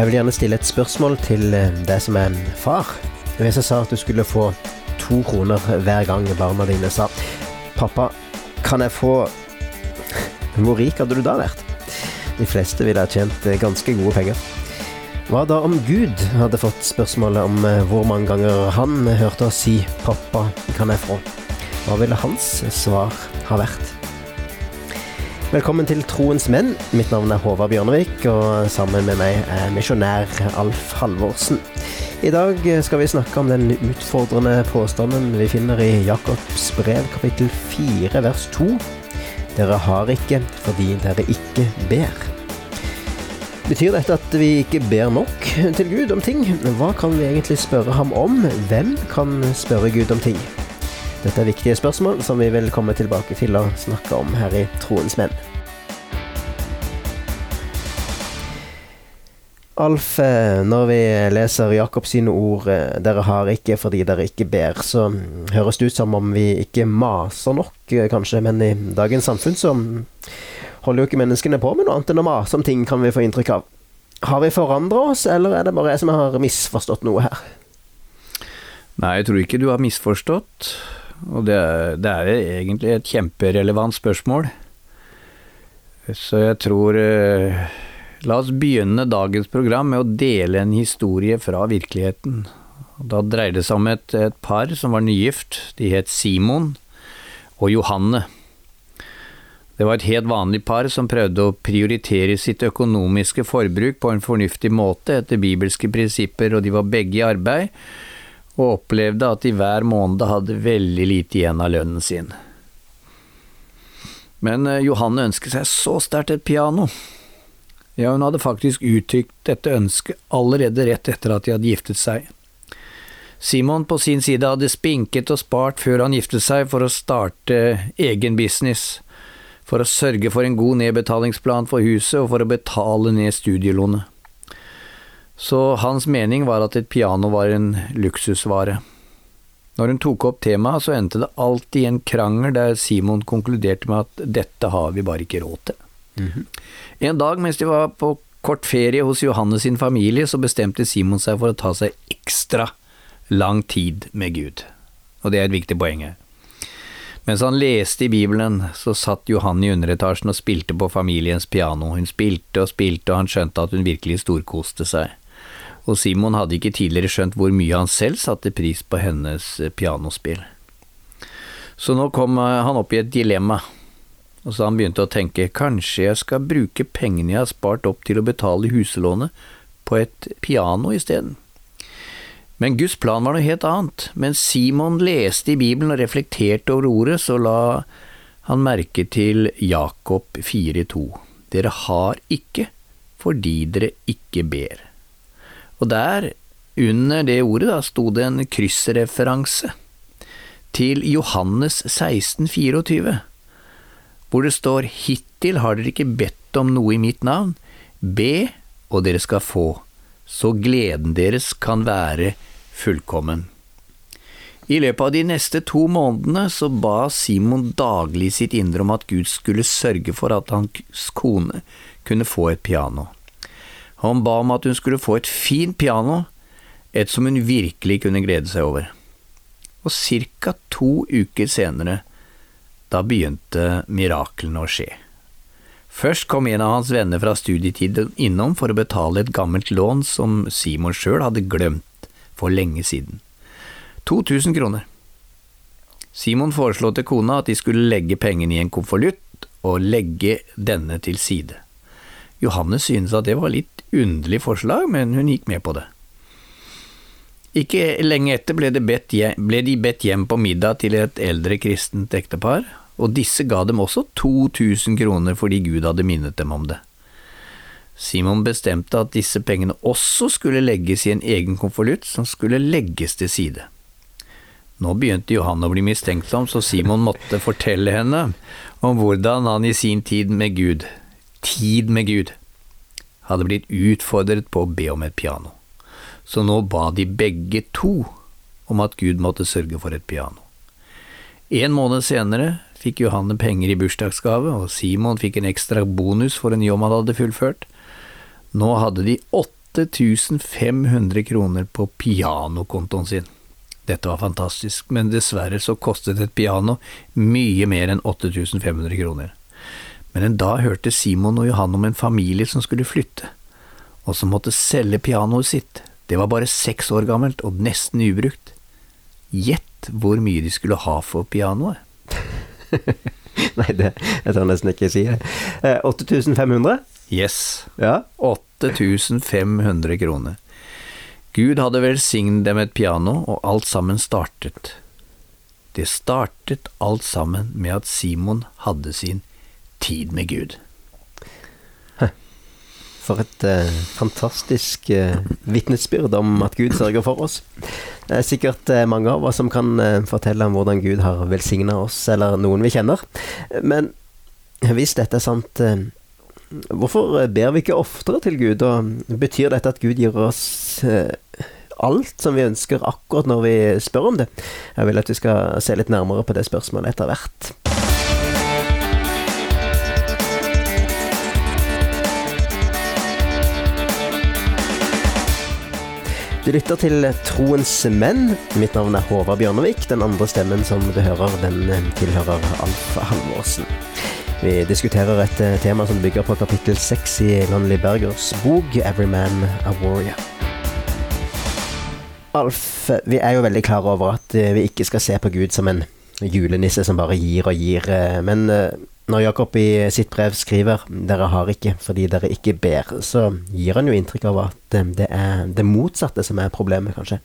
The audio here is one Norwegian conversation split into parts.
Jeg vil gjerne stille et spørsmål til eh, deg som er far. Hvis jeg sa at du skulle få to kroner hver gang barna dine sa 'Pappa, kan jeg få Hvor rik hadde du da vært? De fleste ville ha tjent eh, ganske gode penger. Hva da om Gud hadde fått spørsmålet om eh, hvor mange ganger han hørte oss si 'Pappa, kan jeg få'? Hva ville hans svar ha vært? Velkommen til Troens menn. Mitt navn er Håvard Bjørnevik, og sammen med meg er misjonær Alf Halvorsen. I dag skal vi snakke om den utfordrende påstanden vi finner i Jakobs brev kapittel 4 vers 2. Dere har ikke fordi dere ikke ber. Betyr dette at vi ikke ber nok til Gud om ting? Hva kan vi egentlig spørre ham om? Hvem kan spørre Gud om ting? Dette er viktige spørsmål som vi vil komme tilbake til å snakke om her i Troens menn. Alf, eh, når vi leser Jakob sine ord eh, 'dere har ikke fordi dere ikke ber', så høres det ut som om vi ikke maser nok, eh, kanskje, men i dagens samfunn så holder jo ikke menneskene på med noe annet enn å mase om ting, kan vi få inntrykk av. Har vi forandra oss, eller er det bare jeg som har misforstått noe her? Nei, jeg tror ikke du har misforstått, og det det er egentlig et kjemperelevant spørsmål. Så jeg tror La oss begynne dagens program med å dele en historie fra virkeligheten. Da dreier det seg om et, et par som var nygift. De het Simon og Johanne. Det var et helt vanlig par som prøvde å prioritere sitt økonomiske forbruk på en fornuftig måte etter bibelske prinsipper, og de var begge i arbeid, og opplevde at de hver måned hadde veldig lite igjen av lønnen sin. Men eh, Johanne ønsket seg så sterkt et piano, ja, hun hadde faktisk uttrykt dette ønsket allerede rett etter at de hadde giftet seg. Simon på sin side hadde spinket og spart før han giftet seg for å starte egen business, for å sørge for en god nedbetalingsplan for huset og for å betale ned studielånet. Så hans mening var at et piano var en luksusvare. Når hun tok opp temaet, så endte det alltid i en krangel der Simon konkluderte med at dette har vi bare ikke råd til. Mm -hmm. En dag mens de var på kort ferie hos Johannes sin familie, så bestemte Simon seg for å ta seg ekstra lang tid med Gud. Og det er et viktig poeng her. Mens han leste i Bibelen, så satt Johan i underetasjen og spilte på familiens piano. Hun spilte og spilte, og han skjønte at hun virkelig storkoste seg. Og Simon hadde ikke tidligere skjønt hvor mye han selv satte pris på hennes pianospill. Så nå kom han opp i et dilemma. Og så han begynte å tenke kanskje jeg skal bruke pengene jeg har spart opp til å betale huslånet, på et piano isteden. Men Guds plan var noe helt annet. Mens Simon leste i Bibelen og reflekterte over ordet, så la han merke til Jakob 4,2. Dere har ikke fordi dere ikke ber. Og der, under det ordet, da, sto det en kryssreferanse til Johannes 16, 24 hvor det står Hittil har dere ikke bedt om noe i mitt navn, be, og dere skal få, så gleden deres kan være fullkommen. I løpet av de neste to månedene så ba Simon daglig sitt indre om at Gud skulle sørge for at hans kone kunne få et piano. Han ba om at hun skulle få et fint piano, et som hun virkelig kunne glede seg over. Og ca. to uker senere da begynte miraklene å skje. Først kom en av hans venner fra studietiden innom for å betale et gammelt lån som Simon sjøl hadde glemt for lenge siden. 2000 kroner. Simon foreslo til kona at de skulle legge pengene i en konvolutt og legge denne til side. Johannes syntes at det var litt underlig forslag, men hun gikk med på det. Ikke lenge etter ble, bedt, ble de bedt hjem på middag til et eldre kristent ektepar, og disse ga dem også 2000 kroner fordi Gud hadde minnet dem om det. Simon bestemte at disse pengene også skulle legges i en egen konvolutt som skulle legges til side. Nå begynte Johan å bli mistenksom, så Simon måtte fortelle henne om hvordan han i sin tid med Gud, tid med Gud, hadde blitt utfordret på å be om et piano. Så nå ba de begge to om at Gud måtte sørge for et piano. En måned senere fikk Johanne penger i bursdagsgave, og Simon fikk en ekstra bonus for en jobb han hadde fullført. Nå hadde de 8500 kroner på pianokontoen sin. Dette var fantastisk, men dessverre så kostet et piano mye mer enn 8500 kroner. Men en dag hørte Simon og Johan om en familie som skulle flytte, og som måtte selge pianoet sitt. Det var bare seks år gammelt og nesten ubrukt. Gjett hvor mye de skulle ha for pianoet. Nei, det jeg tør nesten ikke si det. Eh, 8500? Yes, Ja. 8500 kroner. Gud hadde velsignet dem et piano, og alt sammen startet. Det startet alt sammen med at Simon hadde sin tid med Gud. For et eh, fantastisk eh, vitnesbyrd om at Gud sørger for oss. Det er sikkert eh, mange av oss som kan eh, fortelle om hvordan Gud har velsigna oss, eller noen vi kjenner. Men hvis dette er sant, eh, hvorfor ber vi ikke oftere til Gud? Og betyr dette at Gud gir oss eh, alt som vi ønsker akkurat når vi spør om det? Jeg vil at vi skal se litt nærmere på det spørsmålet etter hvert. Du lytter til Troens menn. Mitt navn er Håvard Bjørnevik. Den andre stemmen som du hører, den tilhører Alf Halvorsen. Vi diskuterer et eh, tema som bygger på kapittel seks i Lonely Bergers bok 'Every Man a Warrior'. Alf, vi er jo veldig klar over at eh, vi ikke skal se på Gud som en julenisse som bare gir og gir, eh, men eh, når Jakob i sitt brev skriver 'dere har ikke fordi dere ikke ber', så gir han jo inntrykk av at det er det motsatte som er problemet, kanskje.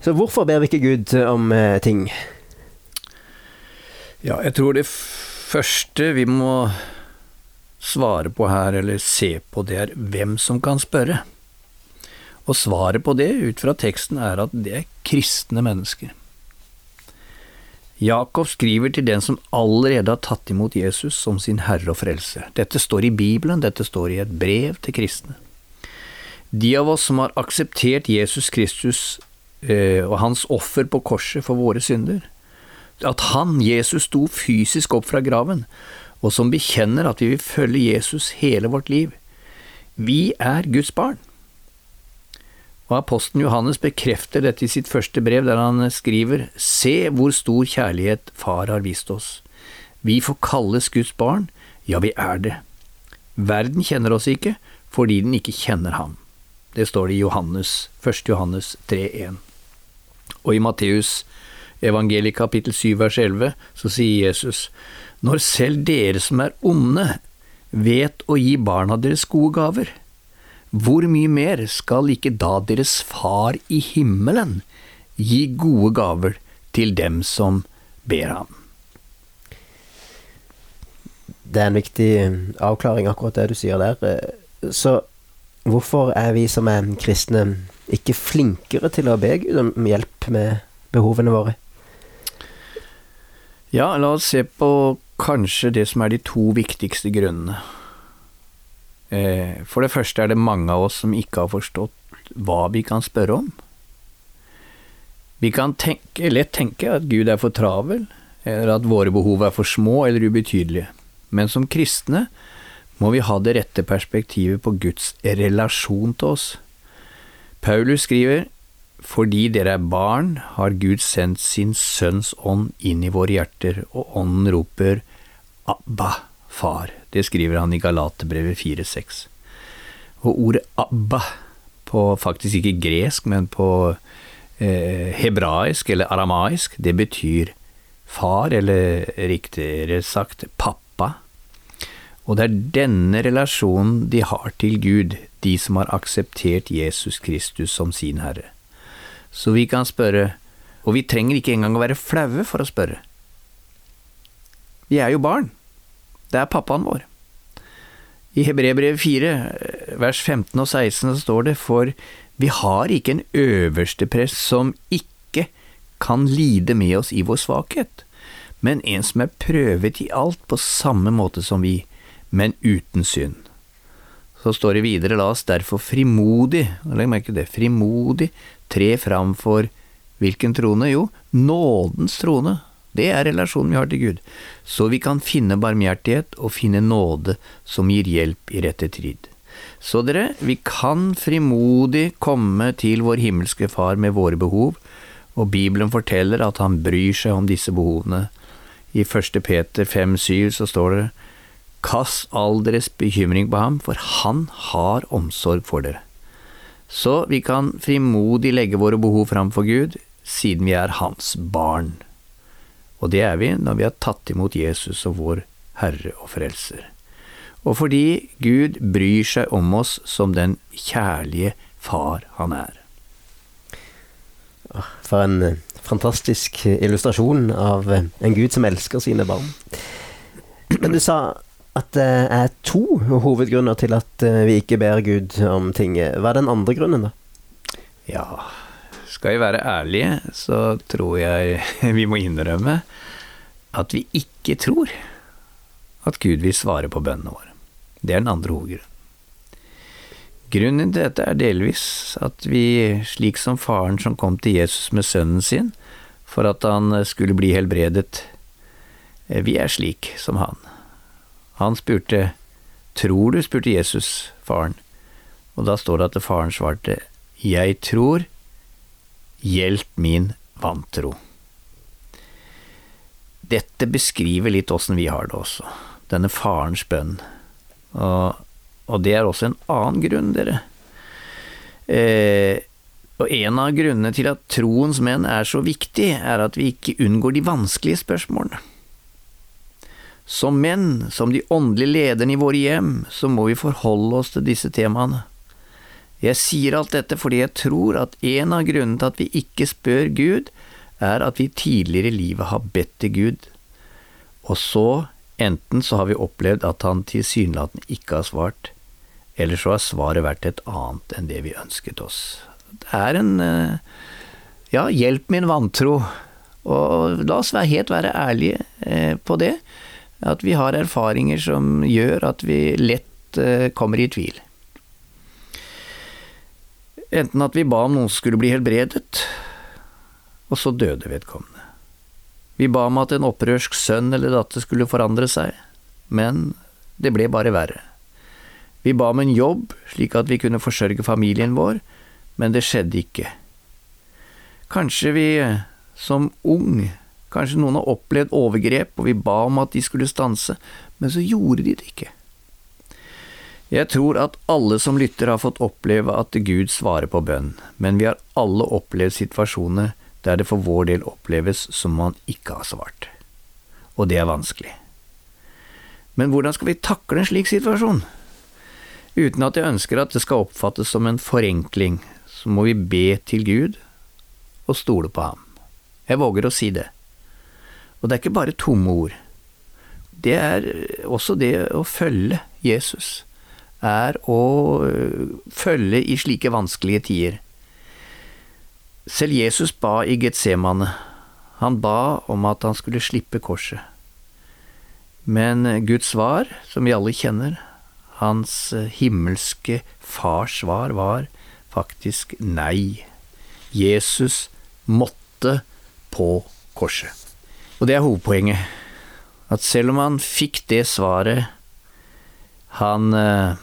Så hvorfor ber vi ikke Gud om eh, ting? Ja, jeg tror det første vi må svare på her, eller se på, det er hvem som kan spørre. Og svaret på det, ut fra teksten, er at det er kristne mennesker. Jakob skriver til den som allerede har tatt imot Jesus som sin herre og frelse. Dette står i Bibelen, dette står i et brev til kristne. De av oss som har akseptert Jesus Kristus eh, og hans offer på korset for våre synder, at han, Jesus, sto fysisk opp fra graven, og som bekjenner at vi vil følge Jesus hele vårt liv. Vi er Guds barn. Og apostelen Johannes bekrefter dette i sitt første brev, der han skriver Se hvor stor kjærlighet Far har vist oss. Vi får kalles Guds barn, ja, vi er det. Verden kjenner oss ikke fordi den ikke kjenner ham. Det står det i Johannes, 1. Johannes 3,1. Og i Matteus evangeliet kapittel 7 vers 11 så sier Jesus, Når selv dere som er onde, vet å gi barna deres gode gaver, hvor mye mer skal ikke da deres far i himmelen gi gode gaver til dem som ber ham? Det er en viktig avklaring, akkurat det du sier der. Eh, Så hvorfor er vi som er kristne ikke flinkere til å be Gud om hjelp med behovene våre? Ja, la oss se på kanskje det som er de to viktigste grunnene. Eh, For det første er det mange av oss som ikke har forstått hva vi kan spørre om. Vi kan tenke, lett tenke at Gud er for travel, eller at våre behov er for små eller ubetydelige, men som kristne må vi ha det rette perspektivet på Guds relasjon til oss. Paulus skriver fordi dere er barn, har Gud sendt sin Sønns ånd inn i våre hjerter, og ånden roper Abba, far. Det skriver han i Galaterbrevet 4,6. Og ordet Abba, på faktisk ikke gresk, men på eh, hebraisk eller aramaisk, det betyr far, eller riktigere sagt pappa. Og det er denne relasjonen de har til Gud, de som har akseptert Jesus Kristus som sin Herre. Så vi kan spørre, og vi trenger ikke engang å være flaue for å spørre. Vi er jo barn. Det er pappaen vår. I Hebrebrev 4, vers 15 og 16 så står det, for vi har ikke en øverste prest som ikke kan lide med oss i vår svakhet, men en som er prøvet i alt på samme måte som vi, men uten synd. Så står det videre, la oss derfor frimodig, legg merke til det, frimodig tre fram for hvilken trone? Jo, nådens trone. Det er relasjonen vi har til Gud, så vi kan finne barmhjertighet og finne nåde som gir hjelp i rette tid. Så dere, vi kan frimodig komme til vår himmelske Far med våre behov, og Bibelen forteller at han bryr seg om disse behovene. I 1. Peter 5,7 så står det Kast all deres bekymring på ham, for han har omsorg for dere. Så vi kan frimodig legge våre behov fram for Gud, siden vi er hans barn. Og det er vi når vi har tatt imot Jesus og vår Herre og Frelser. Og fordi Gud bryr seg om oss som den kjærlige far han er. For en eh, fantastisk illustrasjon av eh, en Gud som elsker sine barn. Men du sa at det er to hovedgrunner til at eh, vi ikke ber Gud om ting. Hva er den andre grunnen, da? Ja, skal vi være ærlige, så tror jeg vi må innrømme at vi ikke tror at Gud vil svare på bønnene våre. Det er den andre hovedgrunnen. Grunnen til dette er delvis at vi, slik som faren som kom til Jesus med sønnen sin for at han skulle bli helbredet, eh, vi er slik som han. Han spurte Tror du? spurte Jesus faren, og da står det at faren svarte Jeg tror, hjelp min vantro. Dette beskriver litt åssen vi har det også, denne farens bønn. Og, og det er også en annen grunn, dere. Eh, og en av grunnene til at troens menn er så viktig, er at vi ikke unngår de vanskelige spørsmålene. Som menn, som de åndelige lederne i våre hjem, så må vi forholde oss til disse temaene. Jeg sier alt dette fordi jeg tror at en av grunnene til at vi ikke spør Gud, er at vi tidligere i livet har bedt til Gud, og så enten så har vi opplevd at han tilsynelatende ikke har svart, eller så har svaret vært et annet enn det vi ønsket oss. Det er en eh, ja, hjelp min vantro, og la oss være helt være ærlige eh, på det, at vi har erfaringer som gjør at vi lett eh, kommer i tvil. Enten at vi ba om noen skulle bli helbredet, og så døde vedkommende. Vi ba om at en opprørsk sønn eller datter skulle forandre seg, men det ble bare verre. Vi ba om en jobb slik at vi kunne forsørge familien vår, men det skjedde ikke. Kanskje vi som ung, kanskje noen har opplevd overgrep, og vi ba om at de skulle stanse, men så gjorde de det ikke. Jeg tror at alle som lytter har fått oppleve at Gud svarer på bønn, men vi har alle opplevd situasjoner der det for vår del oppleves som man ikke har svart. Og det er vanskelig. Men hvordan skal vi takle en slik situasjon? Uten at jeg ønsker at det skal oppfattes som en forenkling, så må vi be til Gud og stole på ham. Jeg våger å si det. Og det er ikke bare tomme ord. Det er også det å følge Jesus er å øh, følge i slike vanskelige tider. Selv Jesus ba i Getsemane. Han ba om at han skulle slippe korset. Men Guds svar, som vi alle kjenner, hans øh, himmelske fars svar var faktisk nei. Jesus måtte på korset. Og det er hovedpoenget. At selv om han fikk det svaret han øh,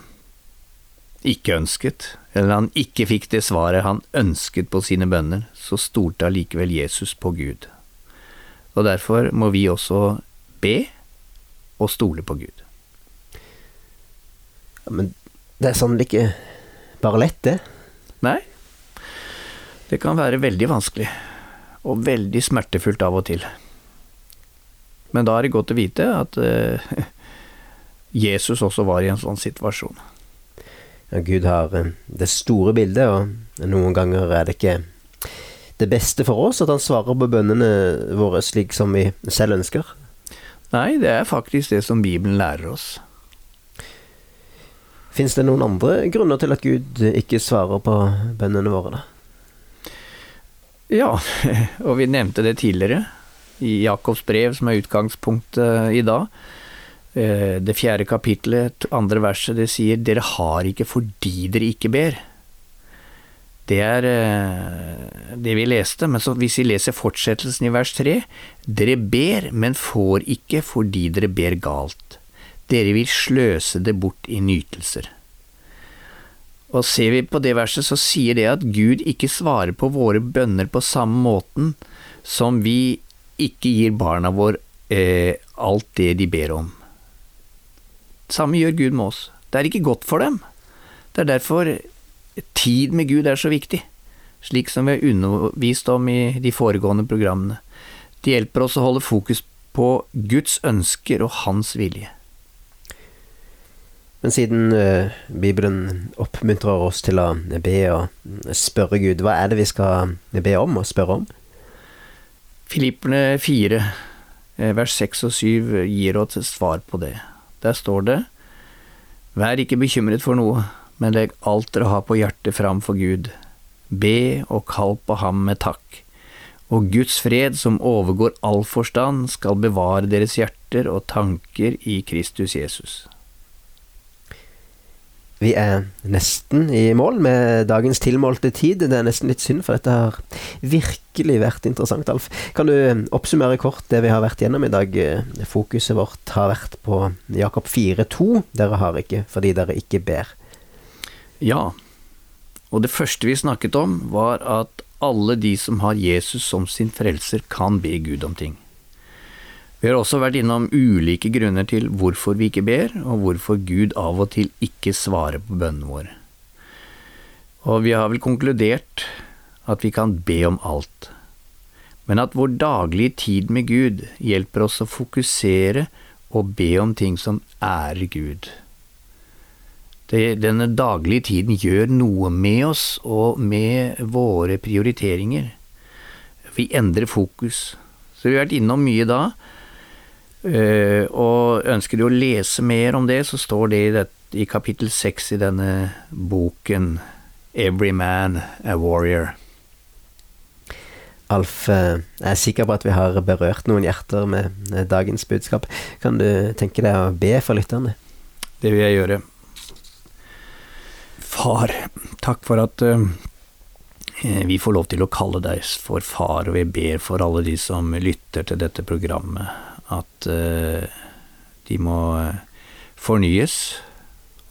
ikke ønsket, eller han ikke fikk det svaret han ønsket på sine bønner, så stolte allikevel Jesus på Gud. Og derfor må vi også be og stole på Gud. Ja, men det er sannelig ikke bare lett, det? Nei. Det kan være veldig vanskelig, og veldig smertefullt av og til. Men da er det godt å vite at uh, Jesus også var i en sånn situasjon Gud har eh, det store bildet, og noen ganger er det ikke det beste for oss at han svarer på bønnene våre slik som vi selv ønsker. Nei, det er faktisk det som Bibelen lærer oss. Fins det noen andre grunner til at Gud ikke svarer på bønnene våre, da? Ja, og vi nevnte det tidligere, i Jakobs brev, som er utgangspunktet i dag. Eh, det fjerde kapitlet, andre verset, det sier 'dere har ikke fordi dere ikke ber'. Det er eh, det vi leste, men hvis vi leser fortsettelsen i vers tre, dere ber, men får ikke fordi dere ber galt. Dere vil sløse det bort i nytelser. Og ser vi på det verset, så sier det at Gud ikke svarer på våre bønner på samme måten som vi ikke gir barna våre eh, alt det de ber om. Samme gjør Gud med oss. Det er ikke godt for dem. Det er derfor tid med Gud er så viktig, slik som vi har undervist om i de foregående programmene. Det hjelper oss å holde fokus på Guds ønsker og Hans vilje. Men siden uh, Bibelen oppmuntrer oss til å be og spørre Gud, hva er det vi skal be om og spørre om? Filipperne 4, eh, vers 6 og 7 gir oss et svar på det. Der står det Vær ikke bekymret for noe, men legg alt dere har på hjertet fram for Gud. Be og kall på ham med takk. Og Guds fred, som overgår all forstand, skal bevare deres hjerter og tanker i Kristus Jesus. Vi er nesten i mål med dagens tilmålte tid. Det er nesten litt synd, for dette har virkelig vært interessant, Alf. Kan du oppsummere kort det vi har vært gjennom i dag? Fokuset vårt har vært på Jakob 4,2. Dere har ikke fordi dere ikke ber. Ja, og det første vi snakket om, var at alle de som har Jesus som sin frelser, kan be Gud om ting. Vi har også vært innom ulike grunner til hvorfor vi ikke ber, og hvorfor Gud av og til ikke svarer på bønnene våre. Og vi har vel konkludert at vi kan be om alt, men at vår daglige tid med Gud hjelper oss å fokusere og be om ting som ærer Gud. Det, denne daglige tiden gjør noe med oss og med våre prioriteringer. Vi endrer fokus. Så vi har vært innom mye da, og ønsker du å lese mer om det, så står det i, det, i kapittel seks i denne boken Every Man a Warrior. Alf, uh, jeg er sikker på at vi har berørt noen hjerter med dagens budskap. Kan du tenke deg å be for lytterne? Det vil jeg gjøre. Far, takk for at uh, vi får lov til å kalle deg for far, og vi ber for alle de som lytter til dette programmet at uh, de må eh, fornyes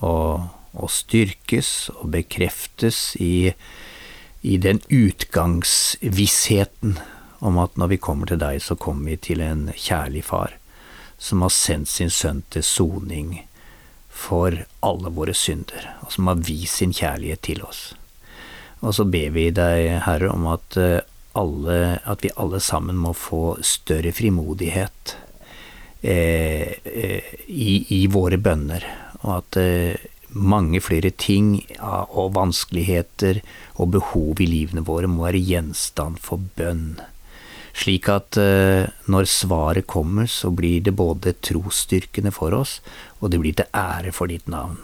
og, og, styrkes og bekreftes i, i den utgangsvissheten om at når vi kommer til deg, så kommer vi til en kjærlig far som har sendt sin sønn til soning for alle våre synder, og som har vist sin kjærlighet til oss. Og så ber vi deg, Herre, om at, eh, alle, at vi alle sammen må få større frimodighet Eh, eh, i, i, våre bønner, og at eh, mange flere ting og vanskeligheter og behov i livene våre må være gjenstand for bønn. Slik at når svaret kommer, så blir det både trosstyrkende for oss, og det blir til ære for ditt navn.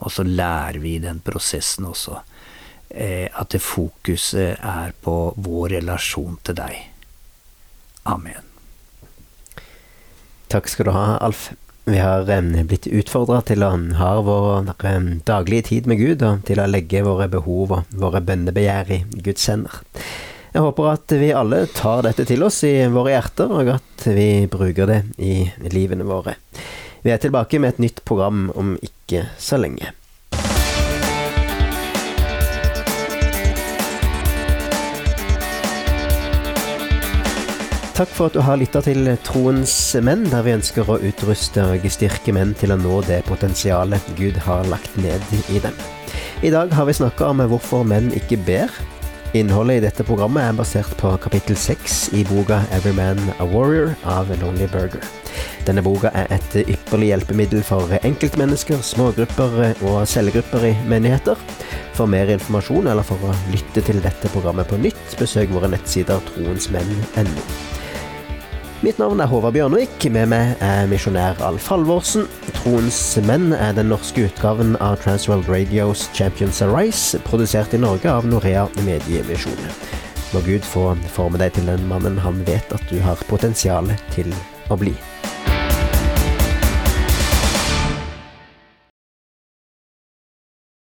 Og så lærer vi den prosessen også at det fokuset er på vår relasjon til deg. Amen. Takk skal du ha, Alf. Vi har um, blitt utfordra til å ha vår um, daglige tid med Gud, og til å legge våre behov og våre bønnebegjær i Guds hender. Jeg håper at vi alle tar dette til oss i våre hjerter, og at vi bruker det i livene våre. Vi er tilbake med et nytt program om ikke så lenge. Takk for at du har lytta til Troens menn, der vi ønsker å utruste og styrke menn til å nå det potensialet Gud har lagt ned i dem. I dag har vi snakka om hvorfor menn ikke ber. Innholdet i dette programmet er basert på kapittel seks i boka 'Every Man a Warrior' av Lonely Burger. Denne boka er et ypperlig hjelpemiddel for enkeltmennesker, smågrupper og cellegrupper i menigheter. For mer informasjon eller for å lytte til dette programmet på nytt, besøk våre nettsider troensmenn.no. Mitt navn er Håvard Bjørnvik. Med meg er misjonær Alf Halvorsen. Troens menn er den norske utgaven av Transworld Radios Champions Arise, produsert i Norge av Norea Mediemisjon. Må Gud få forme deg til den mannen han vet at du har potensial til å bli.